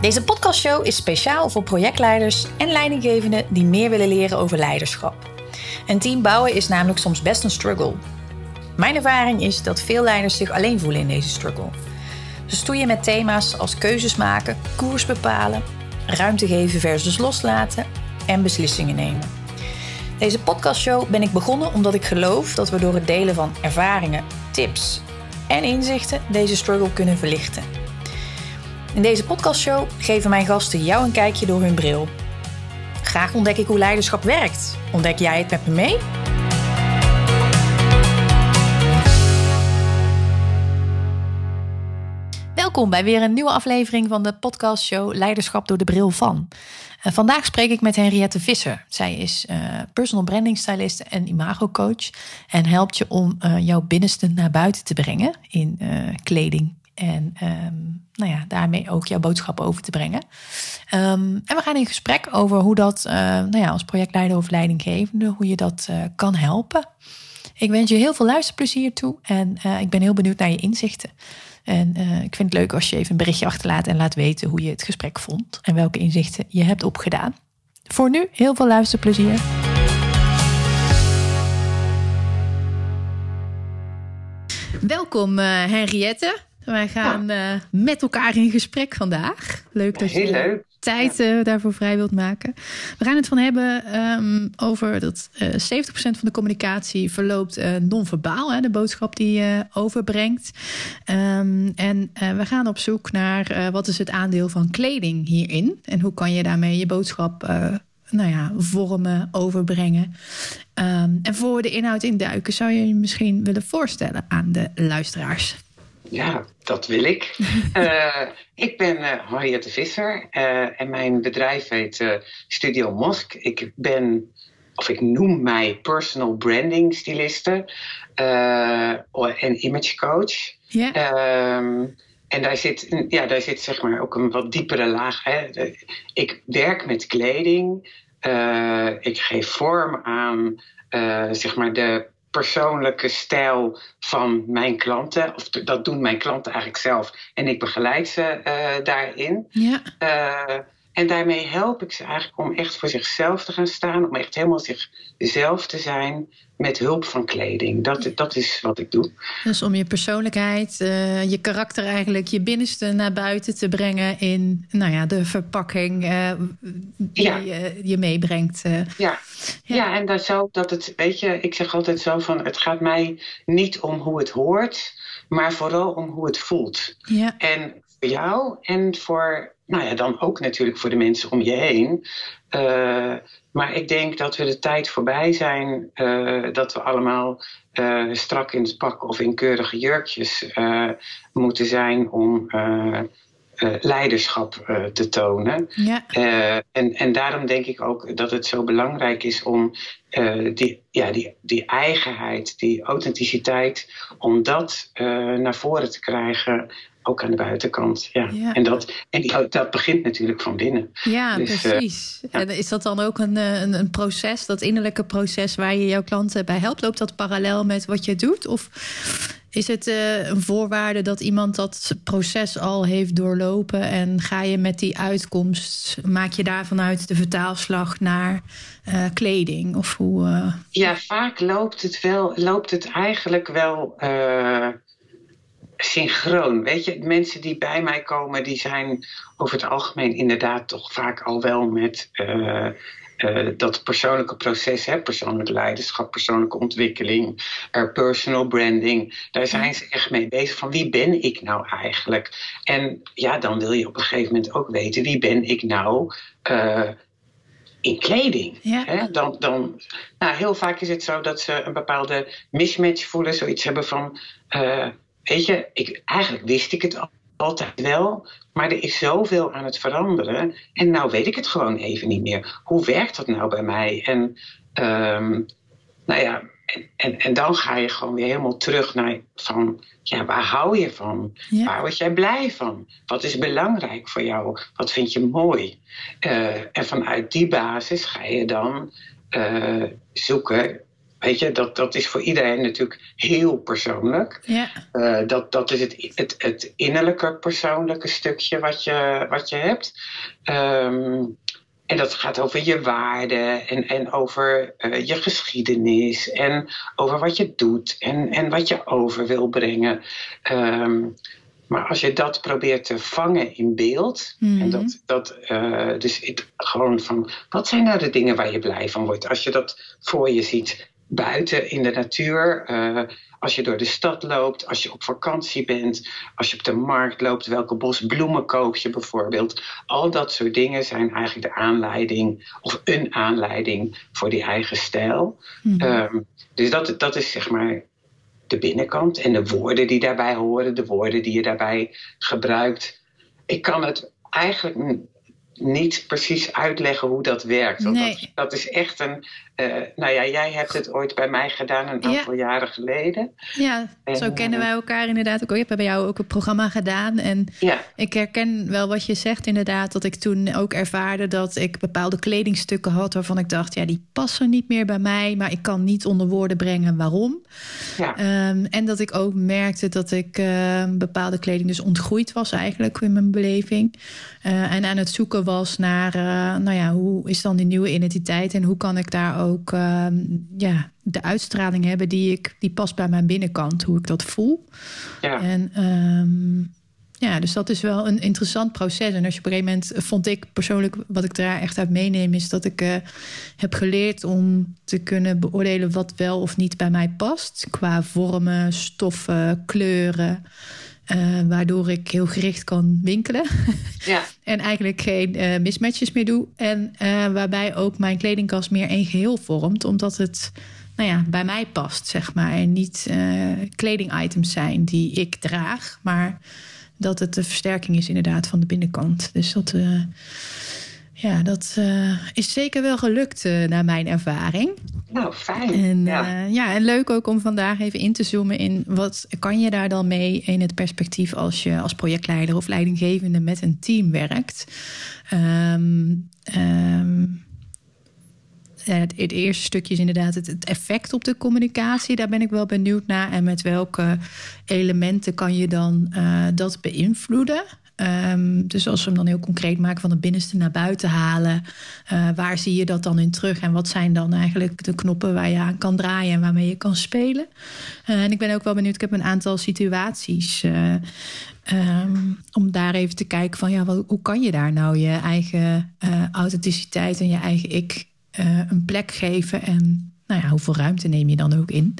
Deze podcastshow is speciaal voor projectleiders en leidinggevenden die meer willen leren over leiderschap. Een team bouwen is namelijk soms best een struggle. Mijn ervaring is dat veel leiders zich alleen voelen in deze struggle. Ze stoeien met thema's als keuzes maken, koers bepalen, ruimte geven versus loslaten en beslissingen nemen. Deze podcastshow ben ik begonnen omdat ik geloof dat we door het delen van ervaringen, tips en inzichten deze struggle kunnen verlichten. In deze podcastshow geven mijn gasten jou een kijkje door hun bril. Graag ontdek ik hoe leiderschap werkt. Ontdek jij het met me mee? Welkom bij weer een nieuwe aflevering van de podcastshow Leiderschap door de bril van. Uh, vandaag spreek ik met Henriette Visser. Zij is uh, personal branding stylist en imago coach en helpt je om uh, jouw binnenste naar buiten te brengen in kleding, en um, nou ja, daarmee ook jouw boodschap over te brengen. Um, en we gaan in gesprek over hoe dat, uh, nou ja, als projectleider of leidinggevende, hoe je dat uh, kan helpen. Ik wens je heel veel luisterplezier toe en uh, ik ben heel benieuwd naar je inzichten. En ik vind het leuk als je even een berichtje achterlaat en laat weten hoe je het gesprek vond en welke inzichten je hebt opgedaan. Voor nu heel veel luisterplezier. Welkom Henriette. Wij gaan ja. uh, met elkaar in gesprek vandaag. Leuk dat Heel je leuk. tijd uh, daarvoor vrij wilt maken. We gaan het van hebben um, over dat uh, 70% van de communicatie verloopt non-verbaal. De boodschap die je overbrengt. Um, en we gaan op zoek naar wat is het aandeel van kleding hierin. En hoe kan je daarmee je boodschap nou ja, vormen, overbrengen. Um, en voor we de inhoud induiken, zou je je misschien willen voorstellen aan de luisteraars? Ja, dat wil ik. uh, ik ben uh, Henriette Visser uh, en mijn bedrijf heet Studio Mosk. Ik ben, of ik noem mij personal branding styliste en image coach. Yeah. Um, en daar zit, ja, daar zit zeg maar ook een wat diepere laag. Hè. Ik werk met kleding. ik geef vorm aan zeg maar de persoonlijke stijl van mijn klanten. Of dat doen mijn klanten eigenlijk zelf. En ik begeleid ze uh, daarin. Ja. Uh, en daarmee help ik ze eigenlijk om echt voor zichzelf te gaan staan. Om echt helemaal zichzelf te zijn met hulp van kleding. Dat, dat is wat ik doe. Dus om je persoonlijkheid, uh, je karakter eigenlijk, je binnenste naar buiten te brengen in nou ja, de verpakking uh, die ja. je, je meebrengt. Uh. Ja. ja. Ja. en dat zo dat het, weet je, ik zeg altijd zo van: het gaat mij niet om hoe het hoort, maar vooral om hoe het voelt. Ja. En voor jou en voor, nou ja, dan ook natuurlijk voor de mensen om je heen. Uh, maar ik denk dat we de tijd voorbij zijn uh, dat we allemaal uh, strak in het pak of in keurige jurkjes moeten zijn om leiderschap te tonen. Ja. en, en daarom denk ik ook dat het zo belangrijk is om die, ja, die, die eigenheid, die authenticiteit, om dat naar voren te krijgen ook aan de buitenkant. Ja. ja. En, dat, en dat begint natuurlijk van binnen. Ja, dus, precies. Uh, ja. En is dat dan ook een, een, een, proces, dat innerlijke proces waar je jouw klanten bij helpt? Loopt dat parallel met wat je doet? Of is het uh, een voorwaarde dat iemand dat proces al heeft doorlopen en ga je met die uitkomst, maak je daar vanuit de vertaalslag naar uh, kleding? Of hoe, Ja, vaak loopt het, wel, loopt het eigenlijk wel synchroon. Weet je, mensen die bij mij komen, die zijn over het algemeen inderdaad toch vaak al wel met uh, uh, dat persoonlijke proces, hè, persoonlijk leiderschap, persoonlijke ontwikkeling, uh, personal branding. Daar zijn ze echt mee bezig van wie ben ik nou eigenlijk? En ja, dan wil je op een gegeven moment ook weten wie ben ik nou in kleding. Ja. Hè? Dan, dan, nou, heel vaak is het zo dat ze een bepaalde mismatch voelen, zoiets hebben van weet je, ik, eigenlijk wist ik het altijd wel, maar er is zoveel aan het veranderen. En nou weet ik het gewoon even niet meer. Hoe werkt dat nou bij mij? En, um, nou ja, en, en, en, dan ga je gewoon weer helemaal terug naar van, ja, waar hou je van? Ja. Waar word jij blij van? Wat is belangrijk voor jou? Wat vind je mooi? Uh, en vanuit die basis ga je dan uh, zoeken weet je, dat, dat is voor iedereen natuurlijk heel persoonlijk. Ja. Uh, dat, dat is het, het, het innerlijke persoonlijke stukje wat je, wat je hebt. Um, en dat gaat over je waarden en, en over uh, je geschiedenis en over wat je doet en, en wat je over wil brengen. Um, maar als je dat probeert te vangen in beeld, mm. en dat, dat uh, dus ik, gewoon van wat zijn nou de dingen waar je blij van wordt? Als je dat voor je ziet buiten in de natuur, uh, als je door de stad loopt, als je op vakantie bent, als je op de markt loopt, welke bos bloemen koop je bijvoorbeeld. Al dat soort dingen zijn eigenlijk de aanleiding of een aanleiding voor die eigen stijl. Mm. Um, dus dat, dat is zeg maar de binnenkant en de woorden die daarbij horen, de woorden die je daarbij gebruikt. Ik kan het eigenlijk niet precies uitleggen hoe dat werkt. Want nee. dat, dat, is echt een. Uh, nou ja, jij hebt het ooit bij mij gedaan een aantal ja. jaren geleden. Ja, en, zo kennen wij elkaar inderdaad ook. Ik heb bij jou ook een programma gedaan. En ja. ik herken wel wat je zegt, inderdaad. Dat ik toen ook ervaarde dat ik bepaalde kledingstukken had waarvan ik dacht, ja, die passen niet meer bij mij. Maar ik kan niet onder woorden brengen waarom. Ja. Um, en dat ik ook merkte dat ik uh, bepaalde kleding dus ontgroeid was, eigenlijk in mijn beleving. Uh, en aan het zoeken was naar, nou ja, hoe is dan die nieuwe identiteit en hoe kan ik daar ook uh, ja, de uitstraling hebben die ik die past bij mijn binnenkant, hoe ik dat voel. Ja. En um, ja, dus dat is wel een interessant proces. En als je op een gegeven moment vond ik persoonlijk, wat ik daar echt uit meeneem, is dat ik uh, heb geleerd om te kunnen beoordelen wat wel of niet bij mij past. Qua vormen, stoffen, kleuren. Uh, waardoor ik heel gericht kan winkelen. Ja. en eigenlijk geen uh, mismatches meer doe. En uh, waarbij ook mijn kledingkast meer één geheel vormt. Omdat het nou ja, bij mij past, zeg maar. En niet kledingitems zijn die ik draag. Maar dat het de versterking is inderdaad van de binnenkant. Dus dat... Ja, dat uh, is zeker wel gelukt uh, naar mijn ervaring. Nou, fijn. En, ja. Uh, ja, en leuk ook om vandaag even in te zoomen in wat kan je daar dan mee in het perspectief als je als projectleider of leidinggevende met een team werkt. Um, um, het, het, eerste stukje is inderdaad het, het, effect op de communicatie. Daar ben ik wel benieuwd naar. En met welke elementen kan je dan dat beïnvloeden? Um, dus als we hem dan heel concreet maken van het binnenste naar buiten halen. Uh, waar zie je dat dan in terug? En wat zijn dan eigenlijk de knoppen waar je aan kan draaien en waarmee je kan spelen? Uh, en ik ben ook wel benieuwd, ik heb een aantal situaties. Uh, um, om daar even te kijken van ja, wat, hoe kan je daar nou je eigen authenticiteit en je eigen ik een plek geven? En nou ja, hoeveel ruimte neem je dan ook in?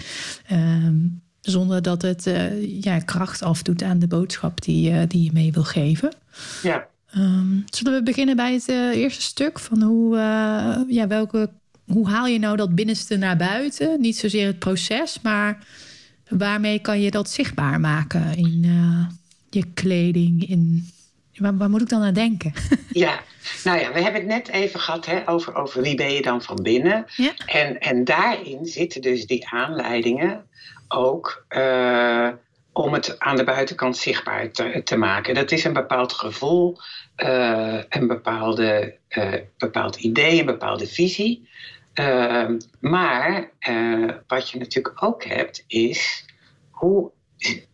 Um, zonder dat het uh, ja, kracht afdoet aan de boodschap die, uh, die je mee wil geven. Ja. Um, zullen we beginnen bij het uh, eerste stuk? Van hoe, ja, welke, hoe haal je nou dat binnenste naar buiten? Niet zozeer het proces, maar waarmee kan je dat zichtbaar maken in je kleding? In, waar, waar, moet ik dan aan denken? Ja, nou ja, we hebben het net even gehad hè, over, over wie ben je dan van binnen. Ja. En, en daarin zitten dus die aanleidingen ook uh, om het aan de buitenkant zichtbaar te, te, maken. Dat is een bepaald gevoel, uh, een bepaalde, uh, bepaald idee, een bepaalde visie. maar wat je natuurlijk ook hebt, is hoe,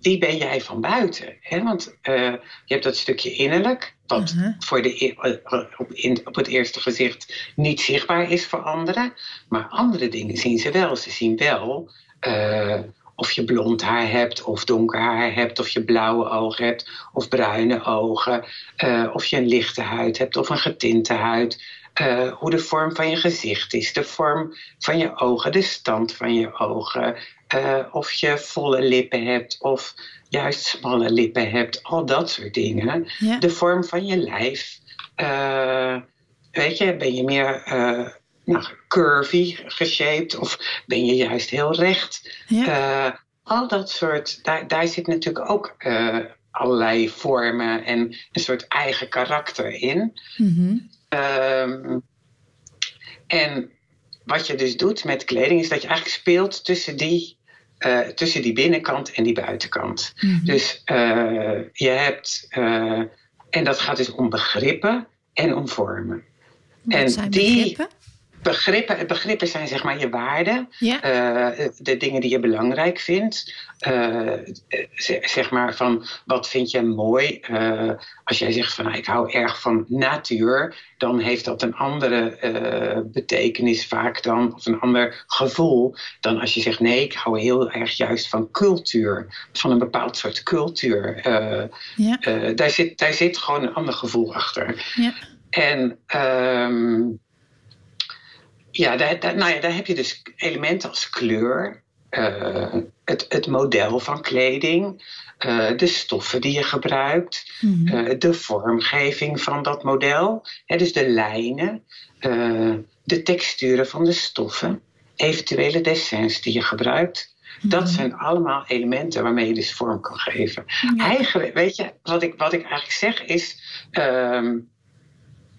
wie ben jij van buiten? Hè? Want je hebt dat stukje innerlijk, wat uh -huh. voor de, op, in, op het eerste gezicht niet zichtbaar is voor anderen. Maar andere dingen zien ze wel. Ze zien wel of je blond haar hebt, of donker haar hebt, of je blauwe ogen hebt, of bruine ogen, uh, of je een lichte huid hebt of een getinte huid. Uh, hoe de vorm van je gezicht is, de vorm van je ogen, de stand van je ogen, uh, of je volle lippen hebt of juist smalle lippen hebt, al dat soort dingen. Ja. De vorm van je lijf. weet je, ben je meer nou, curvy geshaped of ben je juist heel recht? Ja. Uh, al dat soort, daar, daar zit natuurlijk ook uh, allerlei vormen en een soort eigen karakter in. Mm -hmm. um, en wat je dus doet met kleding is dat je eigenlijk speelt tussen die, uh, tussen die binnenkant en die buitenkant. Mhm. Mm -hmm. Dus je hebt, en dat gaat dus om begrippen en om vormen. Wat en zijn die, begrippen? Begrippen, begrippen zijn zeg maar je waarden, Ja. eh, de dingen die je belangrijk vindt. Eh, zeg, maar van wat vind je mooi? Eh, als jij zegt van nou, ik hou erg van natuur, dan heeft dat een andere betekenis vaak dan, of een ander gevoel, dan als je zegt nee, ik hou heel erg juist van cultuur, van een bepaald soort cultuur. Ja. daar, zit, daar zit gewoon een ander gevoel achter. Ja. En ehm, ja, daar, daar, nou ja, daar heb je dus elementen als kleur, eh, het, het model van kleding, eh, de stoffen die je gebruikt, Mhm. eh, de vormgeving van dat model, hè, dus de lijnen, de texturen van de stoffen, eventuele dessins die je gebruikt. Dat Mhm. zijn allemaal elementen waarmee je dus vorm kan geven. Ja. Eigenlijk, weet je, wat ik, wat ik eigenlijk zeg is. ehm,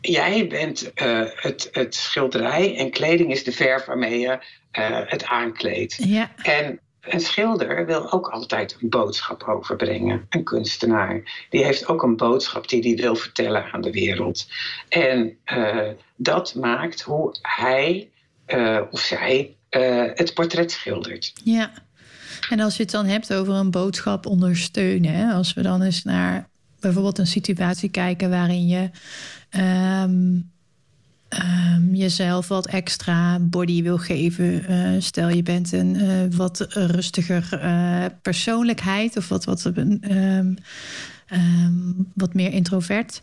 jij bent eh, het, het schilderij en kleding is de verf waarmee je eh, het aankleedt. Ja. En een schilder wil ook altijd een boodschap overbrengen. Een kunstenaar. Die heeft ook een boodschap die hij wil vertellen aan de wereld. En eh, dat maakt hoe hij of zij het portret schildert. Ja. En als je het dan hebt over een boodschap ondersteunen, hè, als we dan eens naar bijvoorbeeld een situatie kijken waarin je ehm, ehm, jezelf wat extra body wil geven. eh, stel je bent een eh, wat rustiger eh, persoonlijkheid of wat, wat, ehm, wat meer introvert.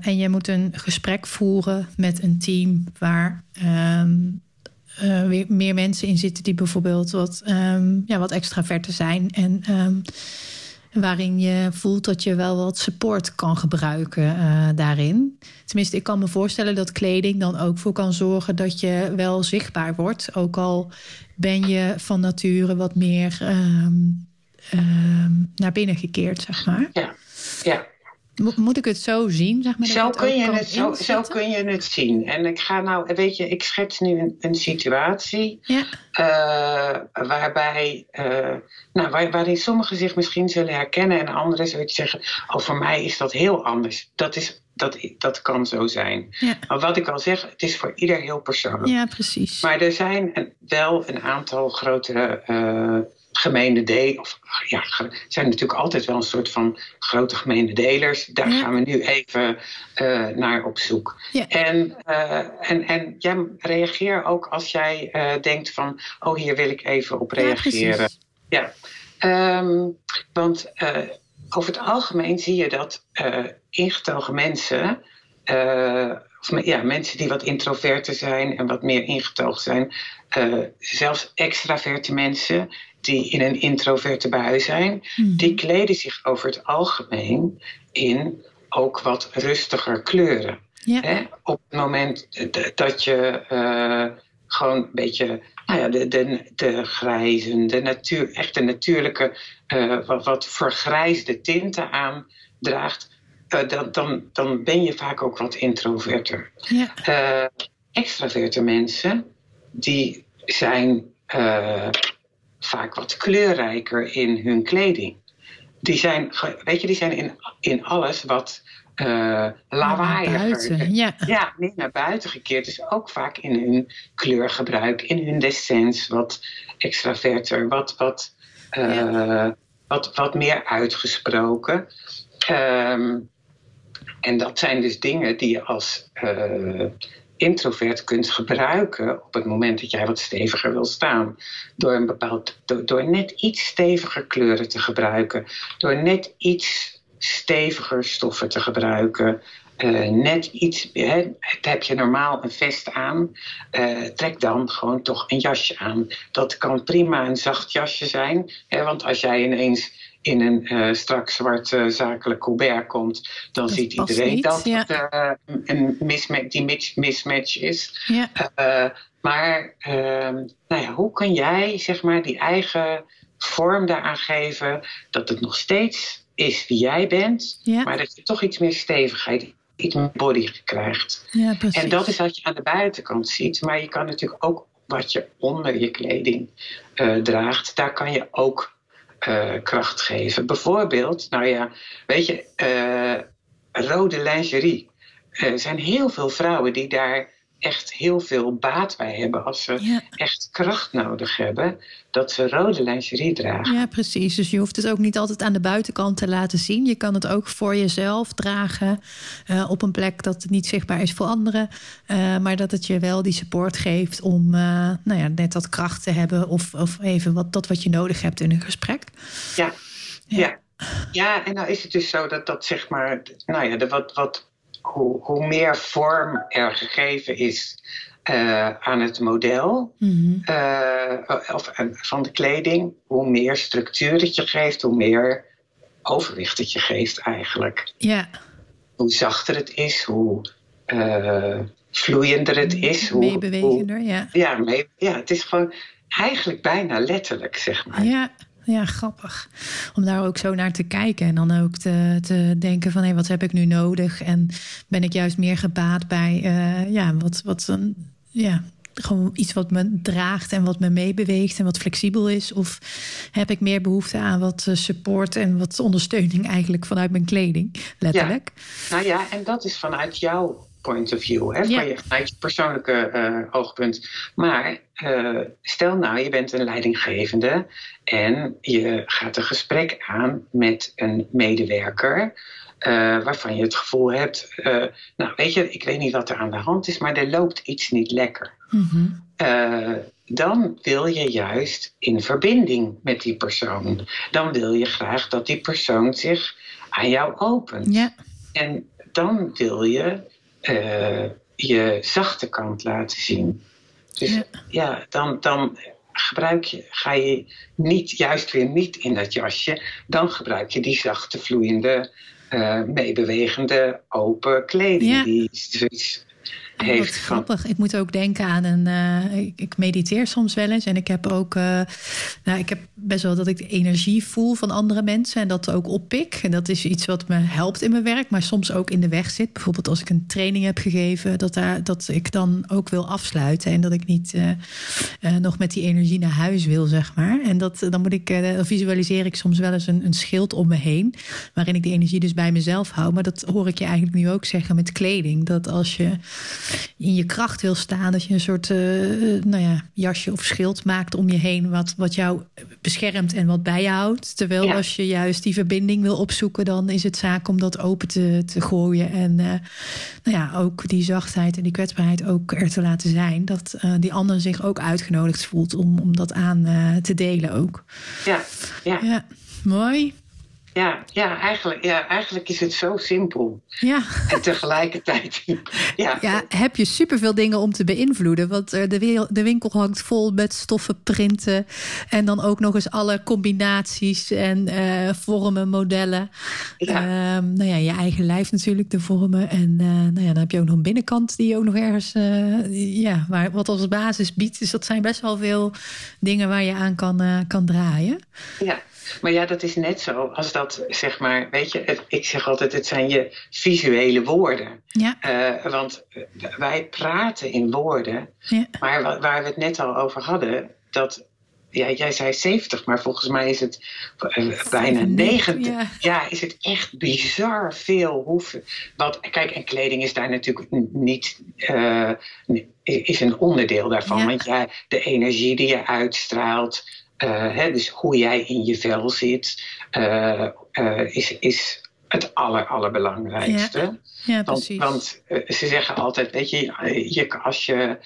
En je moet een gesprek voeren met een team waar weer meer mensen in zitten die bijvoorbeeld wat, ehm ja, wat extraverter zijn. En waarin je voelt dat je wel wat support kan gebruiken eh, daarin. Tenminste, ik kan me voorstellen dat kleding dan ook voor kan zorgen dat je wel zichtbaar wordt. Ook al ben je van nature wat meer ehm, ehm, naar binnen gekeerd, zeg maar. Ja, ja. Mo- Moet ik het zo zien, zeg maar? Zo kun, je het, zo, kun je het zien. En ik ga nou, weet je, ik schets nu een, een situatie Ja, eh, waarbij, eh, nou, waar, waarin sommigen zich misschien zullen herkennen en anderen zullen zeggen: Oh, voor mij is dat heel anders. Dat, is, dat, dat kan zo zijn. ja. Maar wat ik al zeg, het is voor ieder heel persoonlijk. ja precies. Maar er zijn wel een aantal grotere uh, gemene delen. Of ja, zijn natuurlijk altijd wel een soort van grote gemene delers. Daar Ja. gaan we nu even uh, naar op zoek. Ja. En, uh, en, en jij reageer ook als jij uh, denkt van, oh hier wil ik even op reageren. Ja. Um, want over het algemeen zie je dat ingetogen mensen, of ja, mensen die wat introverter zijn en wat meer ingetogen zijn, uh, zelfs extraverte mensen die in een introverte bui zijn, mm-hmm. die kleden zich over het algemeen in ook wat rustiger kleuren. Ja. Hè? Op het moment dat je uh, gewoon een beetje nou ja, de, de, de grijzen, de natuur, echt de natuurlijke, uh, wat, wat vergrijsde tinten aandraagt, uh, dan, dan, dan ben je vaak ook wat introverter. Ja. Extraverte mensen, die zijn vaak wat kleurrijker in hun kleding. Die zijn, weet je, die zijn in, in alles wat uh, lawaaiiger. Ja. ja, niet naar buiten gekeerd. Dus ook vaak in hun kleurgebruik, in hun dessens, wat extraverter, wat, wat, uh, ja. wat, wat meer uitgesproken. Um, en dat zijn dus dingen die je als uh, introvert kunt gebruiken op het moment dat jij wat steviger wil staan. Door, een bepaald, door, net iets steviger kleuren te gebruiken. Door net iets steviger stoffen te gebruiken. Uh, net iets, heb je normaal een vest aan, uh, trek dan gewoon toch een jasje aan. Dat kan prima een zacht jasje zijn, want als jij ineens in een uh, strak zwart uh, zakelijk colbert komt, dan dat ziet iedereen niet, dat ja. het uh, een mismatch, die mismatch is. Ja. Eh, maar ehm, nou ja, hoe kun jij zeg maar, die eigen vorm daaraan geven dat het nog steeds is wie jij bent, ja. maar dat je toch iets meer stevigheid, iets meer body krijgt. En dat is wat je aan de buitenkant ziet, maar je kan natuurlijk ook wat je onder je kleding draagt, daar kan je ook uh, kracht geven. Bijvoorbeeld, nou ja, weet je, uh, rode lingerie. Er zijn heel veel vrouwen die daar echt heel veel baat bij hebben als ze echt kracht nodig hebben, dat ze rode lingerie dragen. Ja, precies. Dus je hoeft het ook niet altijd aan de buitenkant te laten zien. Je kan het ook voor jezelf dragen uh, op een plek dat het niet zichtbaar is voor anderen, uh, maar dat het je wel die support geeft om uh, nou ja, net dat kracht te hebben of, of even wat, dat wat je nodig hebt in een gesprek. Ja, ja. ja. Ja, en nou is het dus zo dat dat zeg maar, nou ja, de wat, wat hoe, hoe meer vorm er gegeven is uh, aan het model mm-hmm. uh, of van de kleding, hoe meer structuur het je geeft, hoe meer overwicht het je geeft eigenlijk. Ja. Hoe zachter het is, hoe uh, vloeiender het is. Hoe, Meebewegender, ja. Ja, mee, ja, het is gewoon eigenlijk bijna letterlijk, zeg maar. Ja. Ja, grappig. Om daar ook zo naar te kijken en dan ook te, te denken van hé, hey, wat heb ik nu nodig? En ben ik juist meer gebaat bij uh, ja, wat, wat een, ja, gewoon iets wat me draagt en wat me meebeweegt en wat flexibel is? Of heb ik meer behoefte aan wat eh, support en wat ondersteuning eigenlijk vanuit mijn kleding, letterlijk? Ja. Nou ja, en dat is vanuit jouw point of view, hè, van je, vanuit je persoonlijke uh, oogpunt. Maar uh, stel nou, je bent een leidinggevende en je gaat een gesprek aan met een medewerker. Uh, waarvan je het gevoel hebt, nou weet je, ik weet niet wat er aan de hand is, maar er loopt iets niet lekker. Mm-hmm. dan wil je juist in verbinding met die persoon. Dan wil je graag dat die persoon zich aan jou opent. Ja. En dan wil je uh, je zachte kant laten zien. Dus ja, dan, dan gebruik je, ga je niet, juist weer niet in dat jasje, dan gebruik je die zachte, vloeiende, uh, meebewegende, open kleding. Die zoiets heeft. Grappig. Ik moet ook denken aan een. Uh, ik, ik, mediteer soms wel eens. En ik heb ook. Uh, nou, ik heb best wel dat ik de energie voel van andere mensen. En dat ook oppik. En dat is iets wat me helpt in mijn werk. Maar soms ook in de weg zit. Bijvoorbeeld als ik een training heb gegeven. Dat, daar, dat ik dan ook wil afsluiten. En dat ik niet uh, nog met die energie naar huis wil, zeg maar. En dat, dan moet ik. dan visualiseer ik soms wel eens een, een schild om me heen. Waarin ik die energie dus bij mezelf hou. Maar dat hoor ik je eigenlijk nu ook zeggen met kleding. Dat als je in je kracht wil staan. Dat je een soort uh, nou ja, jasje of schild maakt om je heen. Wat, wat jou beschermt en wat bij je houdt. Terwijl als je juist die verbinding wil opzoeken. Dan is het zaak om dat open te, te gooien. En uh, nou ja, ook die zachtheid en die kwetsbaarheid ook er te laten zijn. Dat uh, die ander zich ook uitgenodigd voelt om, om dat aan te delen ook. Ja, ja. ja mooi. Ja, ja, eigenlijk, ja, eigenlijk is het zo simpel. Ja. En tegelijkertijd. Ja. ja, heb je superveel dingen om te beïnvloeden. Want eh, de, de winkel hangt vol met stoffen, printen. En dan ook nog eens alle combinaties en uh, vormen, modellen. Ja. Um, nou ja, je eigen lijf natuurlijk, de vormen. En uh, nou ja, dan heb je ook nog een binnenkant die ook nog ergens. ja, maar wat als basis biedt. Dus dat zijn best wel veel dingen waar je aan kan, kan draaien. Ja. Maar ja, dat is net zo als dat, zeg maar, weet je, ik zeg altijd, het zijn je visuele woorden. Ja. Uh, want wij praten in woorden, ja. maar waar, waar we het net al over hadden, dat ja, jij zei 70, maar volgens mij is het uh, bijna 90. Ja. ja. is het echt bizar veel. Hoeveel, wat, kijk, en kleding is daar natuurlijk niet. Uh, is een onderdeel daarvan. Ja. Want ja, de energie die je uitstraalt. Uh, hè, dus hoe jij in je vel zit, uh, uh, is, is het aller, allerbelangrijkste. Ja, ja precies. Want, want ze zeggen altijd, weet je, je als je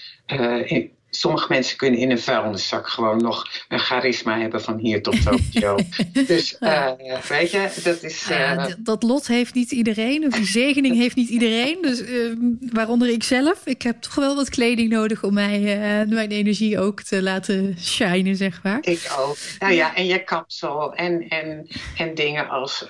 in, sommige mensen kunnen in een vuilniszak gewoon nog een charisma hebben van hier tot Tokio. dus uh, weet je, dat is. Uh... dat lot heeft niet iedereen, of die zegening heeft niet iedereen. Dus uh, waaronder ik zelf. Ik heb toch wel wat kleding nodig om mij, mijn energie ook te laten shinen, zeg maar. Ik ook. Nou ja, en je kapsel en, en, en dingen als,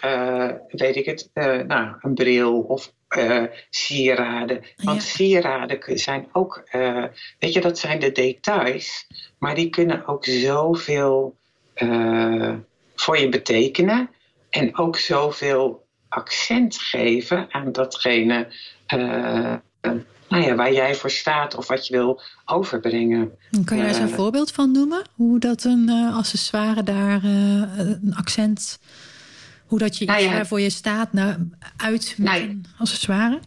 weet ik het, nou, een bril of uh, sieraden. Want sieraden zijn ook, uh, weet je, dat zijn de details, maar die kunnen ook zoveel uh, voor je betekenen en ook zoveel accent geven aan datgene nou ja, waar jij voor staat of wat je wil overbrengen. Kan je daar eens een voorbeeld van noemen? Hoe dat een accessoire daar een accent hoe dat je nou ja. voor je staat nou, uit met nou, een accessoire?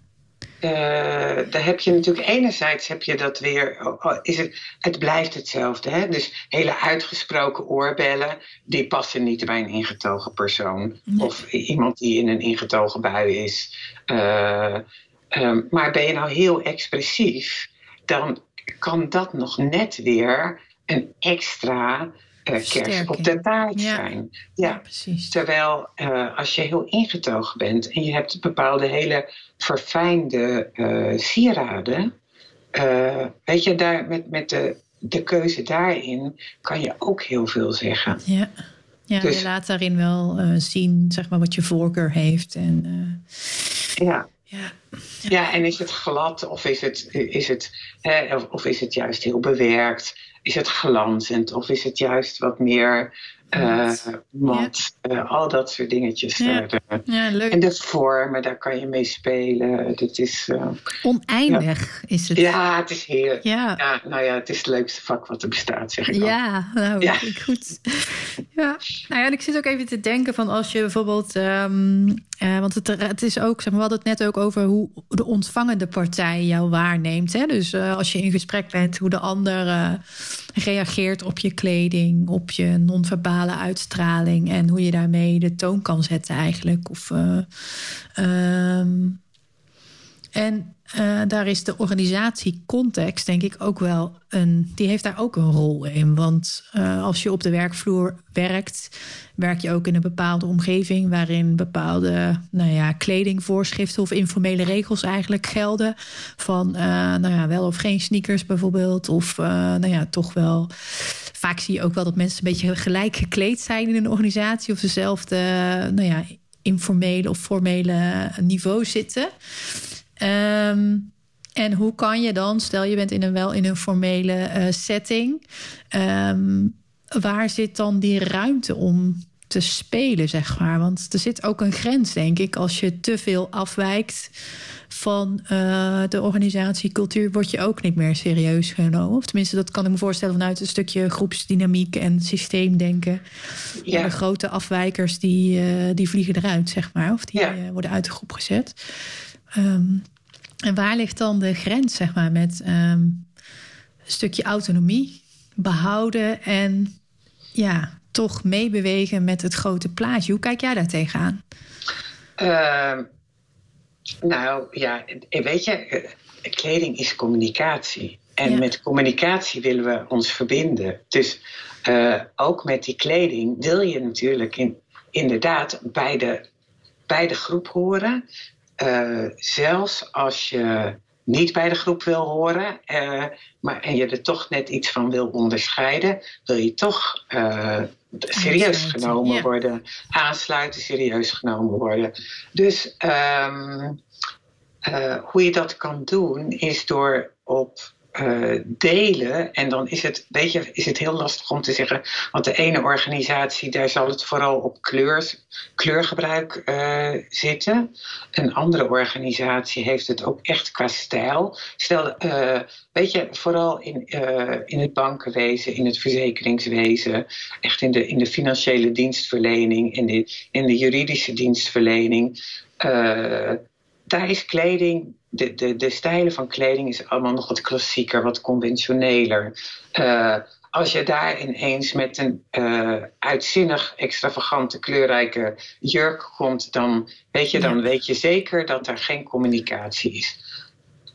daar heb je natuurlijk enerzijds heb je dat weer, oh, oh, is het, het blijft hetzelfde. Hè? Dus hele uitgesproken oorbellen, die passen niet bij een ingetogen persoon. Of iemand die in een ingetogen bui is. Uh, um, maar ben je nou heel expressief, dan kan dat nog net weer een extra kers op de taart zijn. Ja, precies. Terwijl uh, als je heel ingetogen bent en je hebt bepaalde hele verfijnde uh, sieraden, weet je, daar met, met de, de keuze daarin kan je ook heel veel zeggen. Ja. Ja, dus, je laat daarin wel zien zeg maar, wat je voorkeur heeft. En, ja. Ja. ja, en is het glad of is het, is het, hè, of, of is het juist heel bewerkt? Is het glanzend of is het juist wat meer uh, mat? Uh, al dat soort dingetjes. Ja. ja. leuk. En de vormen, daar kan je mee spelen. Dat is, Oneindig is het. Ja, het is heel. Ja. nou ja, het is het leukste vak wat er bestaat, zeg ik Ja, nou, ja. goed. Ja, nou ja, en ik zit ook even te denken van als je bijvoorbeeld... Um, want het, het is ook, zeg maar, we hadden het net ook over hoe de ontvangende partij jou waarneemt. Hè? Dus als je in gesprek bent, hoe de ander reageert op je kleding, op je non-verbale uitstraling en hoe je daarmee de toon kan zetten eigenlijk. Of, uh, en uh, daar is de organisatiecontext, denk ik, ook wel een. Die heeft daar ook een rol in. Want uh, als je op de werkvloer werkt, werk je ook in een bepaalde omgeving waarin bepaalde nou ja, kledingvoorschriften of informele regels eigenlijk gelden. Van uh, nou ja, wel of geen sneakers bijvoorbeeld. Of nou ja, toch wel. Vaak zie je ook wel dat mensen een beetje gelijk gekleed zijn in een organisatie of dezelfde nou ja, informele of formele niveau zitten. Um, en hoe kan je dan, stel je bent in een wel in een formele uh, setting, um, waar zit dan die ruimte om te spelen, zeg maar? Want er zit ook een grens, denk ik, als je te veel afwijkt van uh, de organisatiecultuur, word je ook niet meer serieus genomen. Of tenminste, dat kan ik me voorstellen vanuit een stukje groepsdynamiek en systeemdenken. Ja. De grote afwijkers die, uh, die vliegen eruit, zeg maar, of die ja. worden uit de groep gezet. Um, en waar ligt dan de grens, zeg maar, met um, een stukje autonomie behouden en ja, toch meebewegen met het grote plaatje? Hoe kijk jij daar tegenaan? Uh, nou ja, weet je, eh, kleding is communicatie. En met communicatie willen we ons verbinden. Dus uh, ook met die kleding wil je natuurlijk in, inderdaad bij de, bij de groep horen. Uh, zelfs als je niet bij de groep wil horen, uh, maar, en je er toch net iets van wil onderscheiden, wil je toch uh, serieus genomen worden, aansluiten, serieus genomen worden. Dus um, hoe je dat kan doen, is door op uh, delen. En dan is het, weet je, is het heel lastig om te zeggen. Want de ene organisatie, daar zal het vooral op kleur, kleurgebruik uh, zitten. Een andere organisatie heeft het ook echt qua stijl. Stel, uh, weet je, vooral in, in het bankenwezen, in het verzekeringswezen, echt in de, in de financiële dienstverlening, in de, in de juridische dienstverlening. daar is kleding de, de, de stijlen van kleding is allemaal nog wat klassieker, wat conventioneler. Uh, als je daar ineens met een uh, uitzinnig, extravagante, kleurrijke jurk komt, dan weet je, dan weet je zeker dat er geen communicatie is.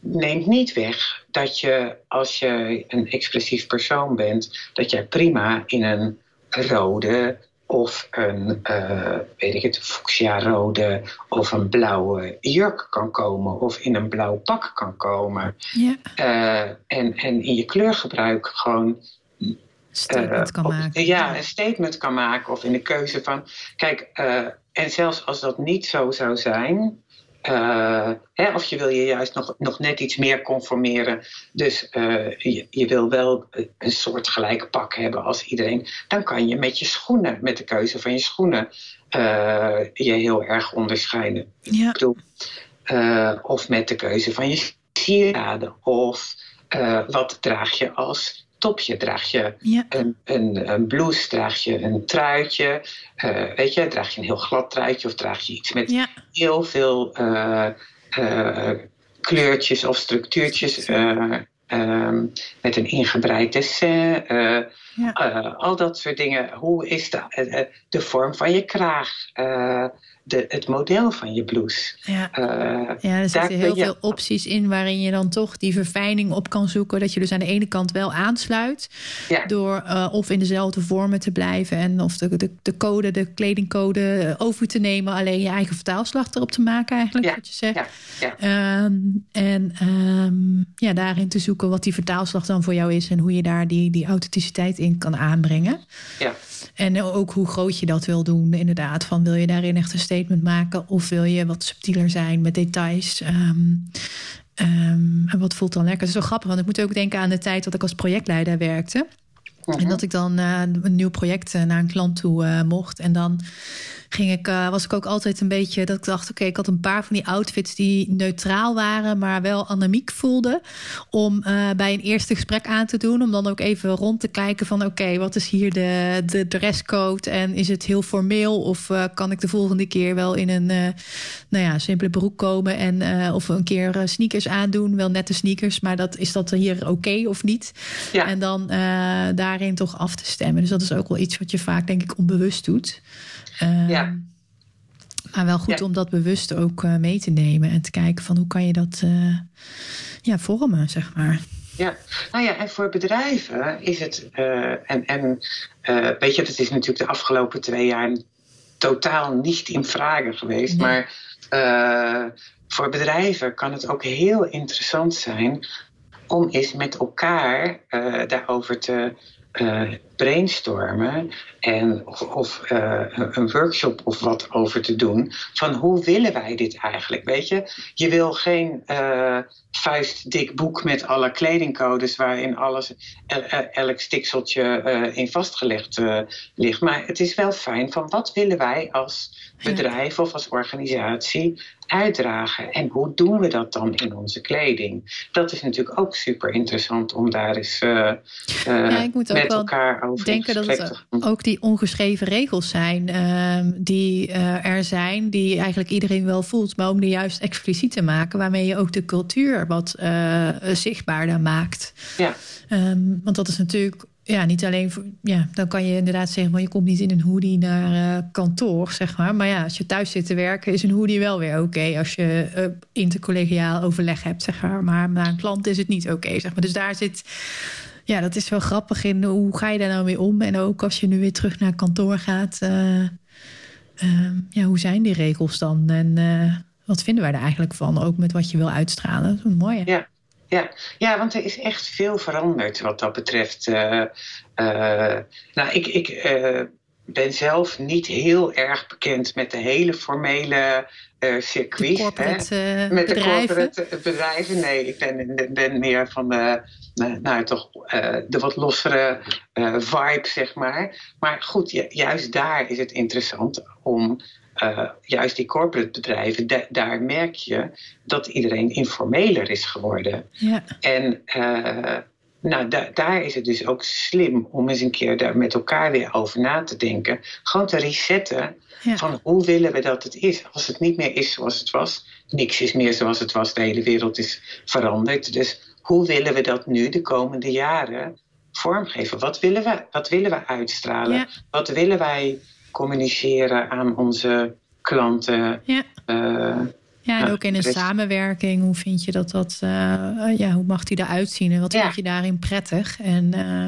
Neemt niet weg dat je, als je een expressief persoon bent, dat jij prima in een rode, of een, uh, weet ik het, fuchsia-rode of een blauwe jurk kan komen of in een blauw pak kan komen. Ja. Uh, en, en in je kleurgebruik gewoon statement kan maken. Ja, een statement kan maken of in de keuze van, kijk, en zelfs als dat niet zo zou zijn, uh, hè, of je wil je juist nog, nog net iets meer conformeren. Dus uh, je, je, wil wel een soort gelijke pak hebben als iedereen. Dan kan je met je schoenen, met de keuze van je schoenen, uh, je heel erg onderscheiden. Ja. Ik bedoel, of met de keuze van je sieraden. Of wat draag je als topje? Draag je een, een, een, blouse? Draag je een truitje? Uh, weet je, draag je een heel glad truitje? Of draag je iets met heel veel uh, uh, kleurtjes of structuurtjes. Ehm, met een ingebreid dessin. Ja. al dat soort dingen. Hoe is de, de vorm van je kraag? De, het model van je blouse. Ja, uh, ja er zitten heel veel opties in waarin je dan toch die verfijning op kan zoeken. Dat je dus aan de ene kant wel aansluit. Door uh, of in dezelfde vormen te blijven. En of de, de, de code, de kledingcode eh, over te nemen. Alleen je eigen vertaalslag erop te maken eigenlijk. Wat je zegt. Um, en um, ja, daarin te zoeken wat die vertaalslag dan voor jou is. En hoe je daar die, die authenticiteit in kan aanbrengen. Ja. En ook hoe groot je dat wil doen, inderdaad. Van wil je daarin echt een statement maken of wil je wat subtieler zijn met details? Um, um, en wat voelt dan lekker? Het is zo grappig, want ik moet ook denken aan de tijd dat ik als projectleider werkte. En mhm. dat ik dan uh, een nieuw project uh, naar een klant toe uh, mocht. En dan ging ik, uh, was ik ook altijd een beetje dat ik dacht: oké, ik had een paar van die outfits die neutraal waren, maar wel anamiek voelden. Om uh, bij een eerste gesprek aan te doen. Om dan ook even rond te kijken van oké, wat is hier de, de dresscode? En is het heel formeel? Of uh, kan ik de volgende keer wel in een nou ja, simpele broek komen en of een keer sneakers aandoen? Wel nette sneakers, maar dat, is dat hier oké okay of niet? Ja. En dan daarin toch af te stemmen. Dus dat is ook wel iets wat je vaak, denk ik, onbewust doet. Ja. Maar wel goed om dat bewust ook uh, mee te nemen en te kijken van hoe kan je dat uh, ja, vormen, zeg maar. Ja, nou ja, en voor bedrijven is het, uh, en, en weet je, dat is natuurlijk de afgelopen twee jaar totaal niet in vragen geweest, nee. maar voor bedrijven kan het ook heel interessant zijn om eens met elkaar daarover te brainstormen en, of, of uh, een workshop of wat over te doen. Van hoe willen wij dit eigenlijk? Weet je, je wil geen uh, vuistdik boek met alle kledingcodes waarin alles, elk stikseltje in vastgelegd ligt. Maar het is wel fijn van wat willen wij als bedrijf of als organisatie uitdragen. En hoe doen we dat dan in onze kleding? Dat is natuurlijk ook super interessant om daar eens uh, ja, ik moet met elkaar over denken dat het ook die ongeschreven regels zijn uh, die uh, er zijn, die eigenlijk iedereen wel voelt, maar om die juist expliciet te maken, waarmee je ook de cultuur wat zichtbaarder maakt. Ja. Um, want dat is natuurlijk ja, niet alleen voor. Ja, dan kan je inderdaad zeggen, maar je komt niet in een hoodie naar uh, kantoor, zeg maar. Maar ja, als je thuis zit te werken, is een hoodie wel weer oké. Okay als je uh, intercollegiaal overleg hebt, zeg maar. Maar naar een klant is het niet oké, okay, zeg maar. Dus daar zit. Ja, dat is wel grappig in. Hoe ga je daar nou mee om? En ook als je nu weer terug naar kantoor gaat. Uh, ja, hoe zijn die regels dan? En wat vinden wij er eigenlijk van? Ook met wat je wil uitstralen. Dat is mooi. Ja ja. ja, want er is echt veel veranderd wat dat betreft. Uh, nou, ik, ik ben zelf niet heel erg bekend met de hele formele circuit. hè? met de corporate bedrijven. Nee, ik ben, ben meer van de, nou, toch, de wat lossere vibe, zeg maar. Maar goed, juist daar is het interessant om uh, juist die corporate bedrijven, daar merk je dat iedereen informeler is geworden. Ja. En uh, nou, da daar is het dus ook slim om eens een keer daar met elkaar weer over na te denken. Gewoon te resetten ja. van hoe willen we dat het is. Als het niet meer is zoals het was, niks is meer zoals het was, de hele wereld is veranderd. Dus hoe willen we dat nu de komende jaren vormgeven? Wat willen we, wat willen we uitstralen? Ja. Wat willen wij communiceren aan onze klanten. Ja. Uh, ja, en ook in een samenwerking. Hoe vind je dat dat, uh, ja, hoe mag die eruit zien en wat ja. vind je daarin prettig? En uh,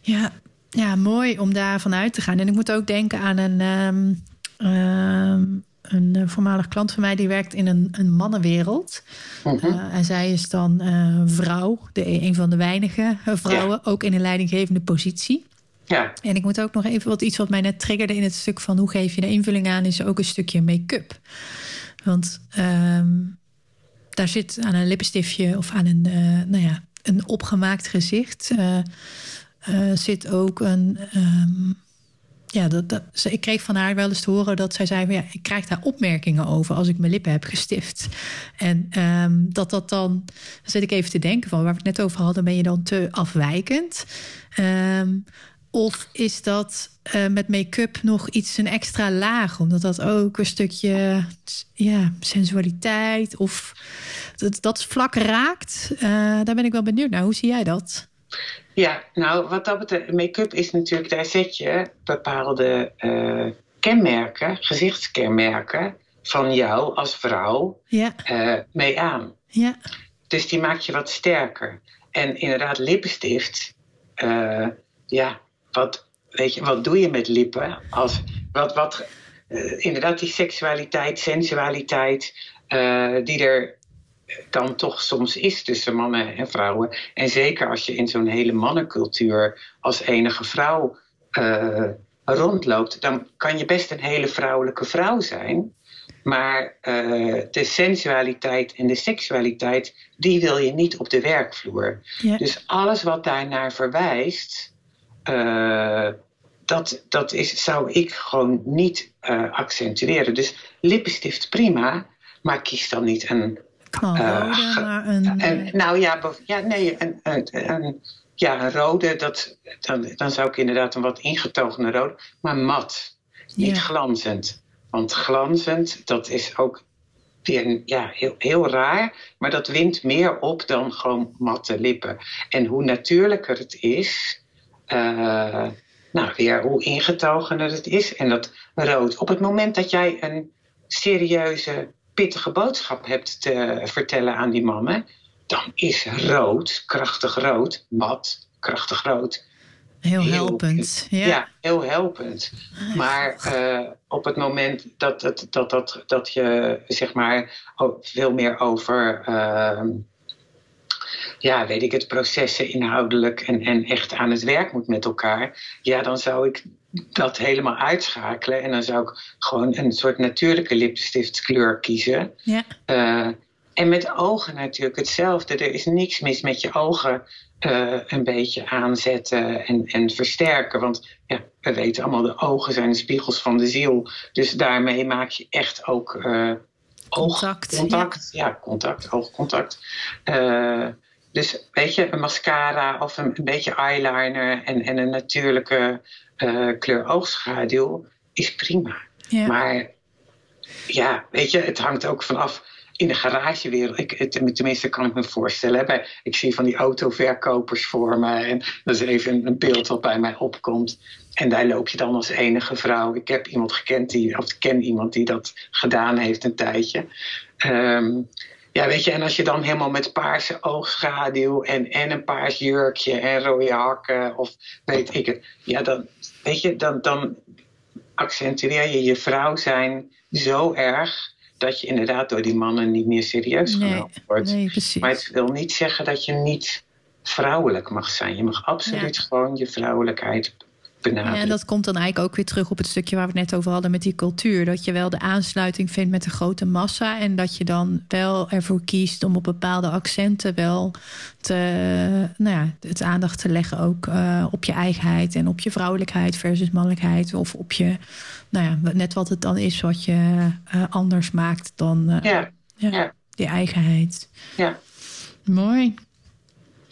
ja, ja, mooi om daarvan uit te gaan. En ik moet ook denken aan een, um, um, een voormalig klant van mij die werkt in een, een mannenwereld. Uh, en zij is dan vrouw, de, een van de weinige vrouwen, ja. ook in een leidinggevende positie. Ja. En ik moet ook nog even wat iets wat mij net triggerde in het stuk van hoe geef je de invulling aan, is ook een stukje make-up. Want um, daar zit aan een lipstiftje of aan een, uh, nou ja, een opgemaakt gezicht uh, uh, zit ook een. Um, ja, dat, dat, ik kreeg van haar wel eens te horen dat zij zei: ja, ik krijg daar opmerkingen over als ik mijn lippen heb gestift. En um, dat dat dan, dan zit ik even te denken van waar we het net over hadden, ben je dan te afwijkend. Um, Of is dat uh, met make-up nog iets een extra laag? Omdat dat ook een stukje ja, sensualiteit of dat, dat vlak raakt. Uh, daar ben ik wel benieuwd naar. Hoe zie jij dat? Ja, nou, wat dat betreft, make-up is natuurlijk, daar zet je bepaalde uh, kenmerken, gezichtskenmerken van jou als vrouw ja. mee aan. Ja. Dus die maakt je wat sterker. En inderdaad, lippenstift, ja, wat, weet je, wat doe je met lippen? Als, wat, wat, uh, inderdaad, die seksualiteit, sensualiteit, uh, die er dan toch soms is tussen mannen en vrouwen. En zeker als je in zo'n hele mannencultuur als enige vrouw uh, rondloopt, dan kan je best een hele vrouwelijke vrouw zijn. Maar uh, de sensualiteit en de seksualiteit, die wil je niet op de werkvloer. Ja. Dus alles wat daarnaar verwijst, uh, dat, dat is, zou ik gewoon niet uh, accentueren. Dus lippenstift prima, maar kies dan niet een. Knalrode, maar een. een nou ja, ja nee, een, een, een, ja, een rode, dat, dan, dan zou ik inderdaad een wat ingetogene rode, maar mat. Niet ja. glanzend. Want glanzend, dat is ook weer ja, heel, heel raar, maar dat wint meer op dan gewoon matte lippen. En hoe natuurlijker het is, uh, nou, weer hoe ingetogener het is. En dat rood. Op het moment dat jij een serieuze, pittige boodschap hebt te vertellen aan die mannen, dan is rood, krachtig rood, mat, krachtig rood. Heel, helpend. Ja. ja. heel helpend. Maar uh, op het moment dat, dat, dat, dat, dat je zeg maar veel meer over. Uh, ja, weet ik het, processen inhoudelijk en, en echt aan het werk moet met elkaar, ja, dan zou ik dat helemaal uitschakelen. En dan zou ik gewoon een soort natuurlijke lipstiftskleur kiezen. Ja. Uh, en met ogen natuurlijk hetzelfde. Er is niks mis met je ogen uh, een beetje aanzetten en, en versterken. Want ja, we weten allemaal, de ogen zijn de spiegels van de ziel. Dus daarmee maak je echt ook uh, contact. Oogcontact. Ja. ja, contact, oogcontact. Uh, dus weet je, een mascara of een, een beetje eyeliner en, en een natuurlijke uh, kleur oogschaduw is prima. Ja. Maar ja, weet je, het hangt ook vanaf in de garagewereld. Ik, het, tenminste, kan ik me voorstellen. Bij, ik zie van die autoverkopers voor me. En dat is even een beeld wat bij mij opkomt. En daar loop je dan als enige vrouw. Ik heb iemand gekend die, of ik ken iemand die dat gedaan heeft een tijdje. Um, ja, weet je, en als je dan helemaal met paarse oogschaduw en, en een paars jurkje en rode hakken of weet ik het. Ja, dan, weet je, dan, dan accentueer je je vrouw zijn zo erg dat je inderdaad door die mannen niet meer serieus genomen nee, wordt. Nee, precies. Maar het wil niet zeggen dat je niet vrouwelijk mag zijn. Je mag absoluut ja. gewoon je vrouwelijkheid ja, en dat komt dan eigenlijk ook weer terug op het stukje waar we het net over hadden met die cultuur. Dat je wel de aansluiting vindt met de grote massa. En dat je dan wel ervoor kiest om op bepaalde accenten wel te, nou ja, het aandacht te leggen ook uh, op je eigenheid en op je vrouwelijkheid versus mannelijkheid. Of op je, nou ja, net wat het dan is wat je uh, anders maakt dan uh, ja. Ja, ja. die eigenheid. Ja. Mooi.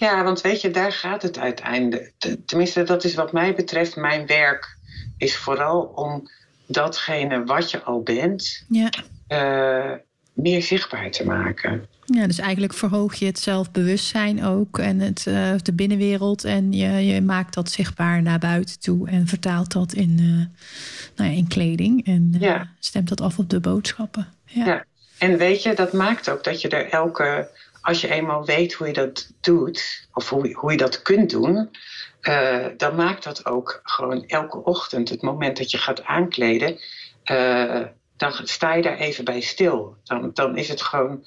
Ja, want weet je, daar gaat het uiteindelijk. Tenminste, dat is wat mij betreft mijn werk. Is vooral om datgene wat je al bent, ja. uh, meer zichtbaar te maken. Ja, dus eigenlijk verhoog je het zelfbewustzijn ook en het, uh, de binnenwereld. En je, je maakt dat zichtbaar naar buiten toe en vertaalt dat in, uh, nou ja, in kleding. En ja. stemt dat af op de boodschappen. Ja. ja. En weet je, dat maakt ook dat je er elke als je eenmaal weet hoe je dat doet, of hoe, hoe je dat kunt doen, uh, dan maakt dat ook gewoon elke ochtend, het moment dat je gaat aankleden, uh, dan sta je daar even bij stil. Dan, dan is het gewoon,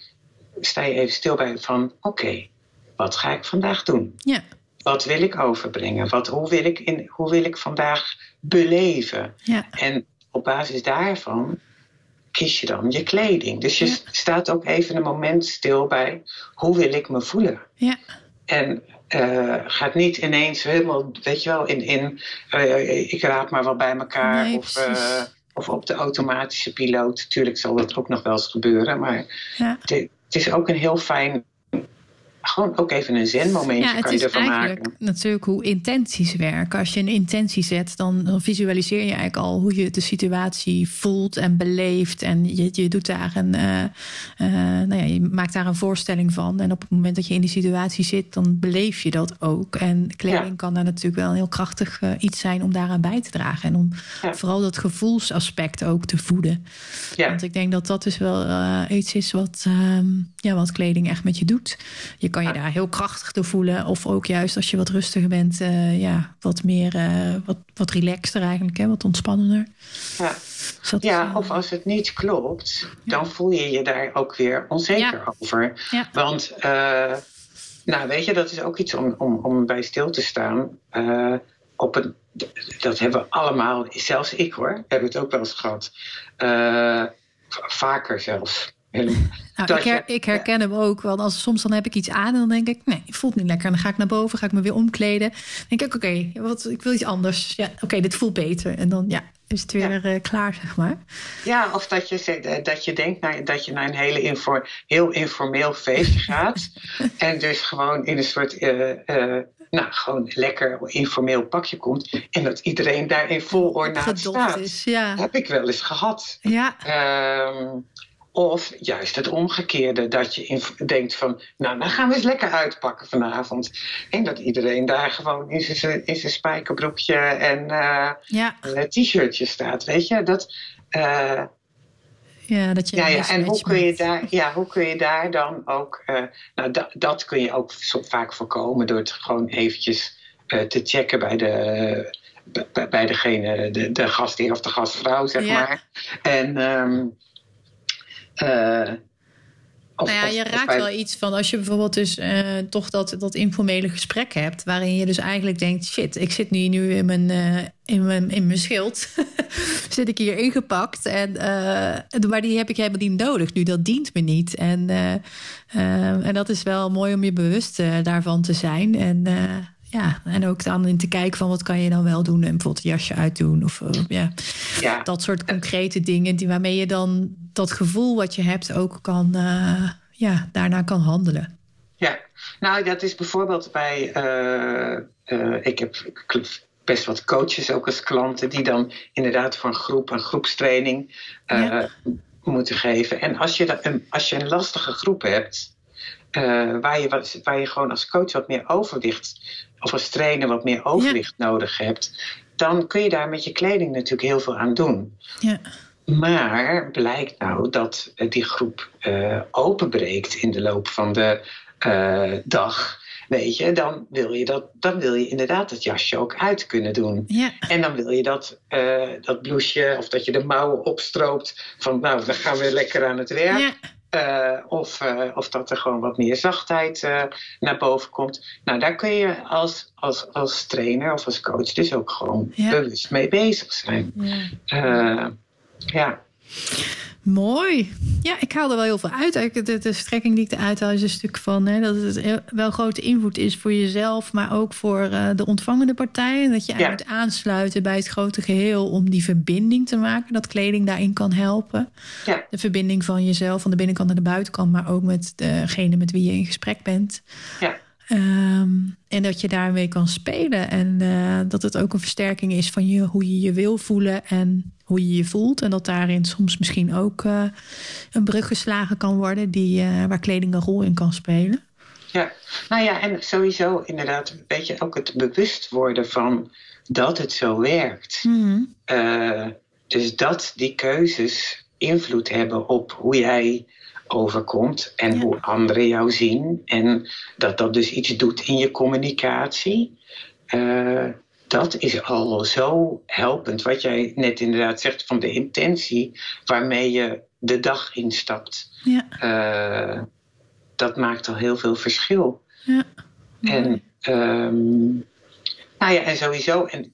sta je even stil bij van, oké, okay, wat ga ik vandaag doen? Ja. Wat wil ik overbrengen? Wat, hoe, wil ik in, hoe wil ik vandaag beleven? Ja. En op basis daarvan kies je dan je kleding. Dus je ja. staat ook even een moment stil bij hoe wil ik me voelen. Ja. En uh, gaat niet ineens helemaal, weet je wel, in, in uh, ik raap maar wat bij elkaar. Nee, of, uh, of op de automatische piloot. Tuurlijk zal dat ook nog wel eens gebeuren. Maar ja. het is ook een heel fijn gewoon ook even een zenmomentje ja, het kan je is ervan eigenlijk maken. natuurlijk hoe intenties werken. Als je een intentie zet, dan, dan visualiseer je eigenlijk al hoe je de situatie voelt en beleeft. En je, je doet daar een, eh, eh, nou ja, je maakt daar een voorstelling van. En op het moment dat je in die situatie zit, dan beleef je dat ook. En kleding Ja. kan daar natuurlijk wel een heel krachtig eh, iets zijn om daaraan bij te dragen. En om Ja. vooral dat gevoelsaspect ook te voeden. Ja. Want ik denk dat dat dus wel iets is wat, ehm, ja, wat kleding echt met je doet. Je kan je daar heel krachtig door voelen. Of ook juist als je wat rustiger bent, eh, ja, wat meer, eh, wat, wat relaxter eigenlijk, hè, wat ontspannender. Ja. Dus is, Ja, eh, of als het niet klopt, dan voel je je daar ook weer onzeker Ja. over. Ja. Want, nou weet je, dat is ook iets om, om, om bij stil te staan. Op een, dat hebben we allemaal, zelfs ik hoor, heb het ook wel eens gehad. Eh, vaker zelfs. Nou, ik, her- ik herken hem ook. Want als, soms dan heb ik iets aan en dan denk ik, nee, het voelt niet lekker. En dan ga ik naar boven, ga ik me weer omkleden. Dan denk ik, oké, wat ik wil iets anders. Ja, oké, dit voelt beter. En dan ja, is het weer eh, klaar, zeg maar. Ja, of dat je, eh, dat je denkt naar, dat je naar een hele infor, heel informeel feestje gaat. en dus gewoon in een soort, eh, nou, gewoon lekker informeel pakje komt. En dat iedereen daar in vol ornaat Gedopt staat. is, ja. Heb ik wel eens gehad. Ja, Ehm, of juist het omgekeerde, dat je denkt van, nou, dan gaan we eens lekker uitpakken vanavond. En dat iedereen daar gewoon in zijn, in zijn spijkerbroekje en eh, ja, een t-shirtje staat, weet je. Dat, eh, ja, dat je ja, en hoe kun, je daar, ja, hoe kun je daar dan ook... eh, nou, da- dat kun je ook zo vaak voorkomen door het gewoon eventjes te checken bij, de, bij, degene, de, de gastheer of de gastvrouw, zeg Ja. maar. En... ehm, eh, Nou ja, je raakt bij- wel iets van als je bijvoorbeeld dus eh, toch dat, dat informele gesprek hebt, waarin je dus eigenlijk denkt: shit, ik zit nu, nu in, mijn, eh, in, mijn, in mijn schild. zit ik hier ingepakt. En, eh, maar die heb ik helemaal niet nodig nu. Dat dient me niet. En, en dat is wel mooi om je bewust daarvan te zijn. En, ja, en ook dan in te kijken van wat kan je dan wel doen. En bijvoorbeeld een jasje uitdoen. Of eh, ja, Ja, dat soort concrete dingen die, waarmee je dan dat gevoel wat je hebt ook kan, eh, ja, daarna kan handelen. Ja, nou dat is bijvoorbeeld bij, eh, ik heb best wat coaches ook als klanten die dan inderdaad voor een groep, een groepstraining Ja. moeten geven. En als je, dat- als je een lastige groep hebt, waar, je waar je gewoon als coach wat meer overwicht, of als trainer wat meer overwicht nodig hebt, dan kun je daar met je kleding natuurlijk heel veel aan doen. Ja, Maar blijkt nou dat eh, die groep eh, openbreekt in de loop van de eh, dag. Weet je, dan wil je, dat, dan wil je inderdaad het jasje ook uit kunnen doen. ja, En dan wil je dat, dat blouseje of dat je de mouwen opstroopt. Van nou, dan gaan we lekker aan het werk. ja, Eh, of, eh, of dat er gewoon wat meer zachtheid eh, naar boven komt. Nou, daar kun je als, als, als trainer of als coach dus ook gewoon Ja. bewust mee bezig zijn. ja. Ja. Mooi. Ja, ik haal er wel heel veel uit. De, de strekking die ik eruit haal is een stuk van hè, dat het wel grote invloed is voor jezelf, maar ook voor eh, de ontvangende partij. En dat je eigenlijk moet aansluiten bij het grote geheel om die verbinding te maken. Dat kleding daarin kan helpen. Ja. De verbinding van jezelf, van de binnenkant naar de buitenkant, maar ook met degene met wie je in gesprek bent. Ja. Ehm, en dat je daarmee kan spelen. En eh, dat het ook een versterking is van je, hoe je je wil voelen en hoe je je voelt. En dat daarin soms misschien ook eh, een brug geslagen kan worden die, eh, waar kleding een rol in kan spelen. Ja, nou ja, en sowieso inderdaad een beetje ook het bewust worden van dat het zo werkt. Eh, dus dat die keuzes invloed hebben op hoe jij overkomt en Ja. hoe anderen jou zien. En dat dat dus iets doet in je communicatie. Dat is al zo helpend. Wat jij net inderdaad zegt van de intentie waarmee je de dag instapt. Ja, Eh, dat maakt al heel veel verschil. ja. En, ehm, nou ja, en sowieso, en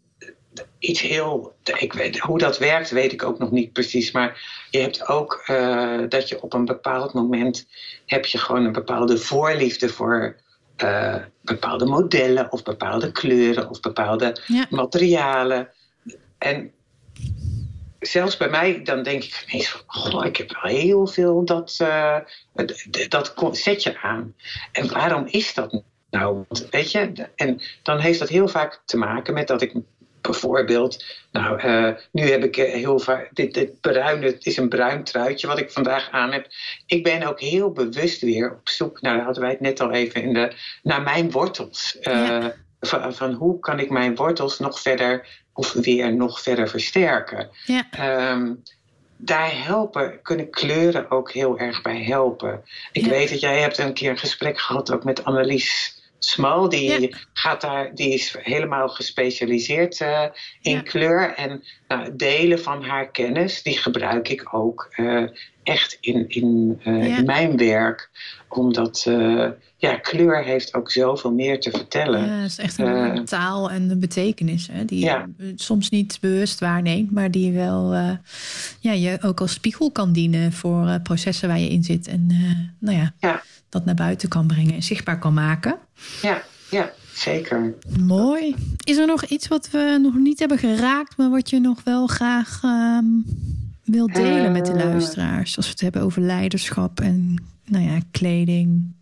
iets heel, ik weet, hoe dat werkt, weet ik ook nog niet precies. Maar je hebt ook eh, dat je op een bepaald moment heb je gewoon een bepaalde voorliefde voor eh, bepaalde modellen of bepaalde kleuren of bepaalde Ja. materialen. En zelfs bij mij, dan denk ik ineens van, goh, ik heb wel heel veel dat, uh, dat je aan. En waarom is dat nou? Weet je, en dan heeft dat heel vaak te maken met dat ik bijvoorbeeld, nou, uh, nu heb ik heel vaak, dit, dit bruine, het is een bruin truitje wat ik vandaag aan heb. Ik ben ook heel bewust weer op zoek, nou, hadden wij het net al even in de, naar mijn wortels. Uh, van, van, hoe kan ik mijn wortels nog verder of weer nog verder versterken. Ja. Um, daar helpen, kunnen kleuren ook heel erg bij helpen. Ik weet dat jij hebt een keer een gesprek gehad ook met Annelies Smal. Die, gaat daar, die is helemaal gespecialiseerd uh, in ja. kleur. En nou, delen van haar kennis, die gebruik ik ook uh, echt in, in, uh, in mijn werk. Omdat ja, kleur heeft ook zoveel meer te vertellen. Ja, het is echt een uh, taal en een betekenis hè, die je soms niet bewust waarneemt, maar die wel ja, je ook als spiegel kan dienen voor processen waar je in zit. En nou ja, ja, dat naar buiten kan brengen en zichtbaar kan maken. Ja, ja. Zeker. Mooi. Is er nog iets wat we nog niet hebben geraakt, maar wat je nog wel graag um, wilt delen met de luisteraars? Als we het hebben over leiderschap en nou ja, kleding,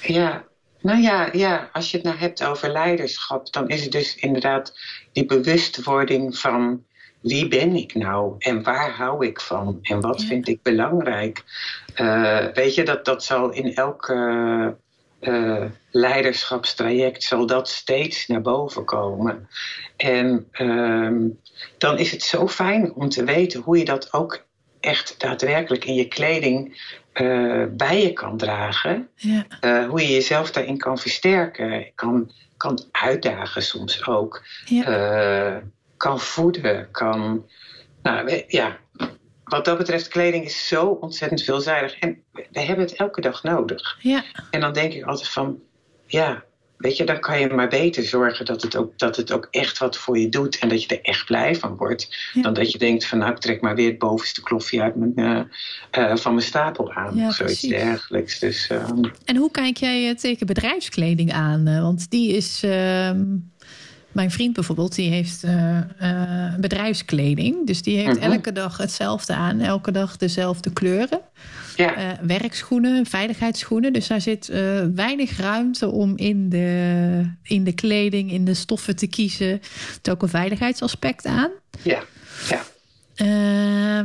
ja, nou ja, ja, als je het nou hebt over leiderschap, dan is het dus inderdaad die bewustwording van wie ben ik nou en waar hou ik van en wat vind ik belangrijk. Uh, weet je, dat, dat zal in elk uh, leiderschapstraject zal dat steeds naar boven komen. En uh, dan is het zo fijn om te weten hoe je dat ook echt daadwerkelijk in je kleding uh, bij je kan dragen. Ja. Uh, hoe je jezelf daarin kan versterken, kan, kan uitdagen soms ook. Ja. Kan voeden, kan. Nou ja, wat dat betreft, kleding is zo ontzettend veelzijdig. En we hebben het elke dag nodig. Ja. En dan denk ik altijd van, ja, Weet je, dan kan je maar beter zorgen dat het, ook, dat het ook echt wat voor je doet en dat je er echt blij van wordt. Dan dat je denkt van nou, ik trek maar weer het bovenste klofje uit mijn, uh, uh, van mijn stapel aan. Ja, of zoiets dergelijks. Dus, um... En hoe kijk jij tegen bedrijfskleding aan? Want die is. Uh, mijn vriend bijvoorbeeld, die heeft uh, bedrijfskleding. Dus die heeft mhm. elke dag hetzelfde aan, elke dag dezelfde kleuren. Ja. Uh, werkschoenen, veiligheidsschoenen. Dus daar zit weinig ruimte om in de, in de kleding, in de stoffen te kiezen. Er is ook een veiligheidsaspect aan. Ja, ja. Uh,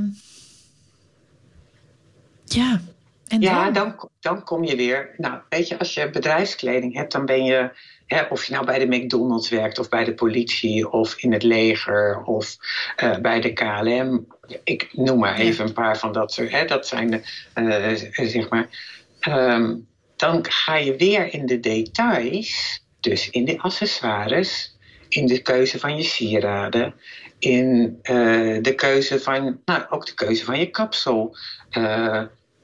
ja. En ja, dan? dan? Dan, kom je weer. Nou, weet je, als je bedrijfskleding hebt, dan ben je Hè, of je nou bij de McDonald's werkt, of bij de politie, of in het leger, of uh, bij de KLM. Ik noem maar even een paar van dat soort. Hè, dat zijn de, uh, zeg maar. Um, dan ga je weer in de details, dus in de accessoires, in de keuze van je sieraden, in uh, de keuze van, nou ook de keuze van je kapsel,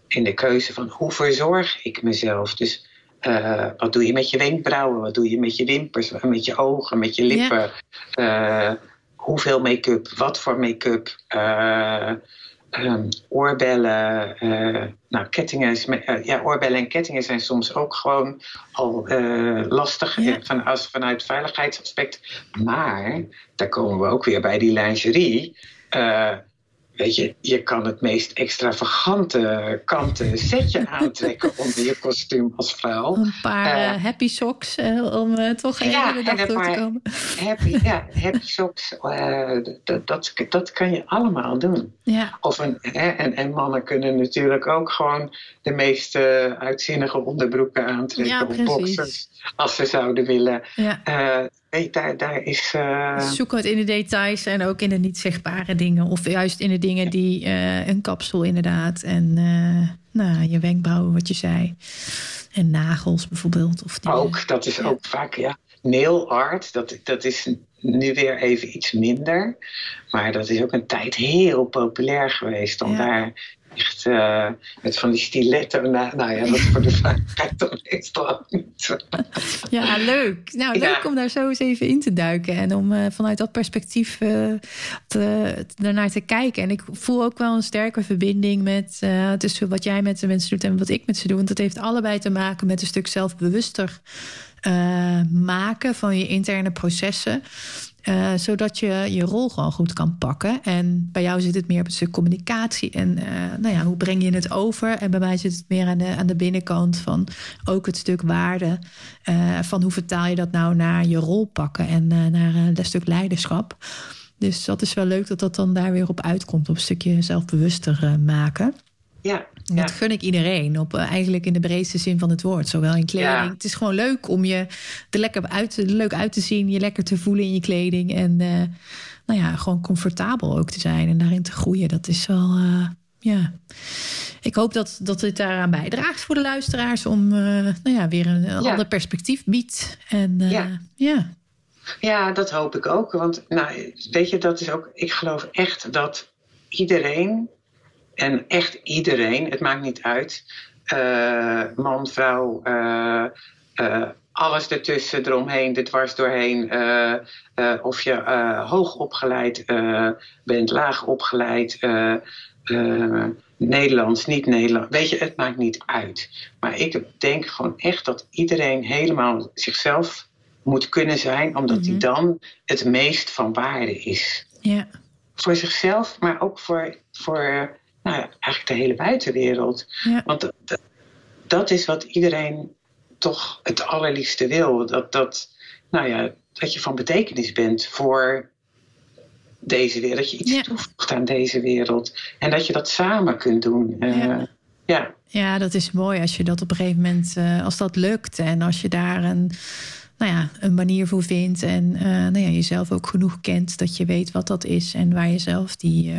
in de keuze van hoe verzorg ik mezelf. Dus uh, wat doe je met je wenkbrauwen? Wat doe je met je wimpers? Met je ogen? Met je lippen? Uh, hoeveel make-up? Wat voor make-up? Uh, um, oorbellen, nou, kettingen. ja, oorbellen en kettingen zijn soms ook gewoon al lastig van, als, vanuit veiligheidsaspect. Maar daar komen we ook weer bij die lingerie. Weet je, je kan het meest extravagante kanten setje aantrekken onder je kostuum als vrouw. Een paar uh, happy socks uh, om uh, toch een ja, hele dag door te komen. Happy, ja, happy socks, dat, dat, dat kan je allemaal doen. Ja. Of een, hè, en, en mannen kunnen natuurlijk ook gewoon de meest uitzinnige onderbroeken aantrekken. Ja, of boxers, als ze zouden willen. Ja daar, daar is. Uh... Zoeken het in de details en ook in de niet zichtbare dingen. Of juist in de dingen die uh, een kapsel inderdaad. En uh, nou, je wenkbrauwen, wat je zei. En nagels bijvoorbeeld. Of die, ook, dat is ook vaak, ja. Nail art, dat, dat is nu weer even iets minder. Maar dat is ook een tijd heel populair geweest om daar echt uh, met van die stiletto. Nou, nou ja, dat voor de veiligheid dan meestal niet. Ja, leuk. Nou, leuk om daar zo eens even in te duiken. En om uh, vanuit dat perspectief uh, te, daarnaar te kijken. En ik voel ook wel een sterke verbinding met tussen wat jij met de mensen doet en wat ik met ze doe. Want dat heeft allebei te maken met een stuk zelfbewuster maken van je interne processen. Uh, zodat je je rol gewoon goed kan pakken. En bij jou zit het meer op het stuk communicatie. En uh, nou ja, hoe breng je het over? En bij mij zit het meer aan de, aan de binnenkant van ook het stuk waarde. Uh, van hoe vertaal je dat nou naar je rol pakken en naar het stuk leiderschap. Dus dat is wel leuk dat dat dan daar weer op uitkomt. Op een stukje zelfbewuster maken. Ja, dat gun ik iedereen. Op, eigenlijk in de breedste zin van het woord. Zowel in kleding. Het is gewoon leuk om je er lekker uit, leuk uit te zien. Je lekker te voelen in je kleding. En uh, nou ja, gewoon comfortabel ook te zijn. En daarin te groeien. Dat is wel... Uh, ja. Ik hoop dat, dat dit daaraan bijdraagt voor de luisteraars. Om uh, nou ja, weer een, ja. ander perspectief biedt. En ja. ja. Ja, dat hoop ik ook. Want nou, weet je, dat is ook. Ik geloof echt dat iedereen en echt iedereen, het maakt niet uit. Uh, man, vrouw, uh, uh, alles ertussen, eromheen, er dwars doorheen. of je hoog opgeleid bent, laag opgeleid, Nederlands, niet Nederlands. Weet je, het maakt niet uit. Maar ik denk gewoon echt dat iedereen helemaal zichzelf moet kunnen zijn, omdat hij mm -hmm. dan het meest van waarde is. Ja. Voor zichzelf, maar ook voor. voor nou ja, eigenlijk de hele buitenwereld. Ja. Want dat, dat is wat iedereen toch het allerliefste wil. Dat, dat, nou ja, dat je van betekenis bent voor deze wereld. Dat je iets ja. toevoegt aan deze wereld. En dat je dat samen kunt doen. Uh, ja. ja. Ja, dat is mooi als je dat op een gegeven moment, uh, als dat lukt. En als je daar een, nou ja, een manier voor vindt. En uh, nou ja, jezelf ook genoeg kent dat je weet wat dat is. En waar je zelf die.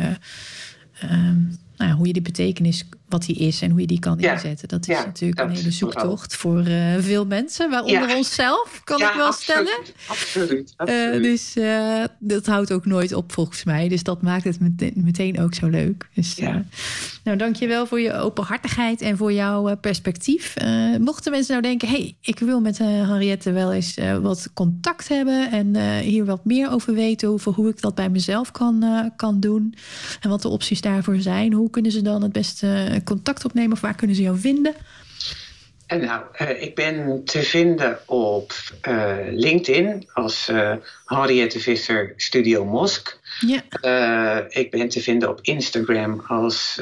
Um, nou ja, hoe je die betekenis, wat die is en hoe je die kan Ja. inzetten. Dat is Ja, natuurlijk dat een hele vooral. zoektocht voor eh, veel mensen, waaronder Ja. onszelf, kan ik wel absoluut, stellen. Absoluut. Eh, absoluut. dus eh, dat houdt ook nooit op volgens mij. Dus dat maakt het meteen, ook zo leuk. Dus, Ja. nou, dankjewel voor je openhartigheid en voor jouw perspectief. Mochten mensen nou denken, hey, ik wil met Henriette wel eens wat contact hebben en hier wat meer over weten over hoe ik dat bij mezelf kan, kan doen en wat de opties daarvoor zijn. Hoe kunnen ze dan het beste contact opnemen of waar kunnen ze jou vinden? En nou, eh, ik ben te vinden op eh, LinkedIn als eh Henriette Visser Studio Mosk. Ja, ik ben te vinden op Instagram als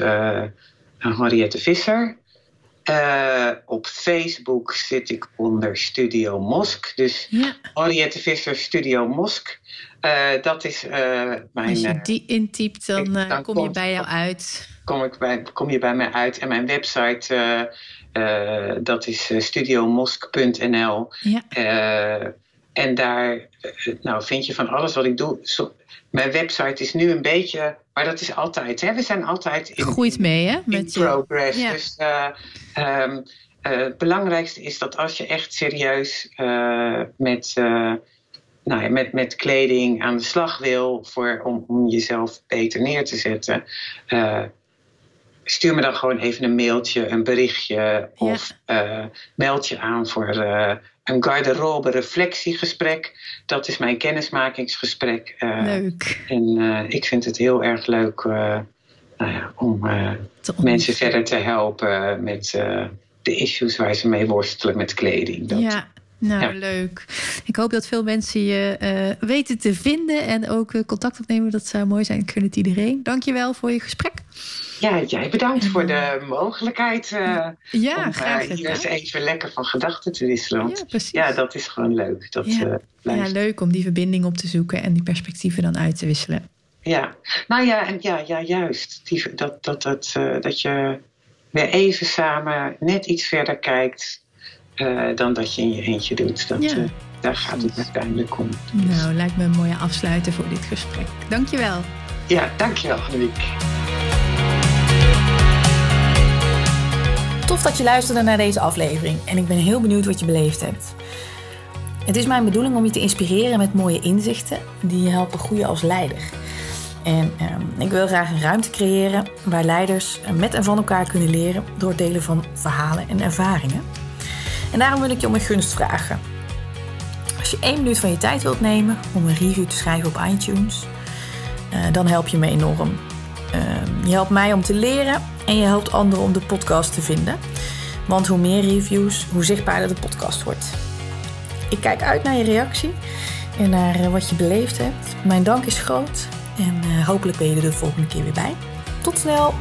Henriette Visser. Op Facebook zit ik onder Studio Mosk. Dus ja. Henriette Visser Studio Mosk. Dat is mijn. Als je die intypt, dan, dan kom je bij jou uit. Kom, ik bij, kom je bij mij uit. En mijn website, eh, eh, dat is eh, studiomosk.nl. Ja. En daar nou, vind je van alles wat ik doe. Mijn website is nu een beetje, maar dat is altijd. Hè? We zijn altijd in, Groeit mee, hè? Met progress. ja. Dus eh, ehm, eh, het belangrijkste is dat als je echt serieus met, nou ja, met, met kleding aan de slag wil voor, om, om jezelf beter neer te zetten. Stuur me dan gewoon even een mailtje, een berichtje of eh, meld je aan voor eh, een garderobe reflectiegesprek. Dat is mijn kennismakingsgesprek. eh, Leuk. en ik vind het heel erg leuk nou ja, om mensen verder te helpen met de issues waar ze mee worstelen met kleding. Dat, Ja, nou Ja. leuk. Ik hoop dat veel mensen je eh, weten te vinden en ook eh, contact opnemen. Dat zou mooi zijn. Ik gun het iedereen. Dankjewel voor je gesprek. Ja, jij bedankt voor de mogelijkheid eh, Ja, om eh, graag hier eens even lekker van gedachten te wisselen. Ja, precies. ja, dat is gewoon leuk. Dat, Ja. eh, Ja, leuk om die verbinding op te zoeken en die perspectieven dan uit te wisselen. Ja, nou ja, en ja, ja juist. Die, dat, dat, dat, eh, dat je weer even samen net iets verder kijkt eh, dan dat je in je eentje doet. Dat, Ja, eh, daar gaat het uiteindelijk om. Nou, lijkt me een mooie afsluiter voor dit gesprek. Dankjewel. Ja, dankjewel, Annemiek. Tof dat je luisterde naar deze aflevering en ik ben heel benieuwd wat je beleefd hebt. Het is mijn bedoeling om je te inspireren met mooie inzichten die je helpen groeien als leider. En ehm, ik wil graag een ruimte creëren waar leiders met en van elkaar kunnen leren door het delen van verhalen en ervaringen. En daarom wil ik je om een gunst vragen. Als je één minuut van je tijd wilt nemen om een review te schrijven op iTunes, eh, dan help je me enorm. Ehm, je helpt mij om te leren en je helpt anderen om de podcast te vinden. Want hoe meer reviews, hoe zichtbaarder de podcast wordt. Ik kijk uit naar je reactie en naar wat je beleefd hebt. Mijn dank is groot en hopelijk ben je er de volgende keer weer bij. Tot snel!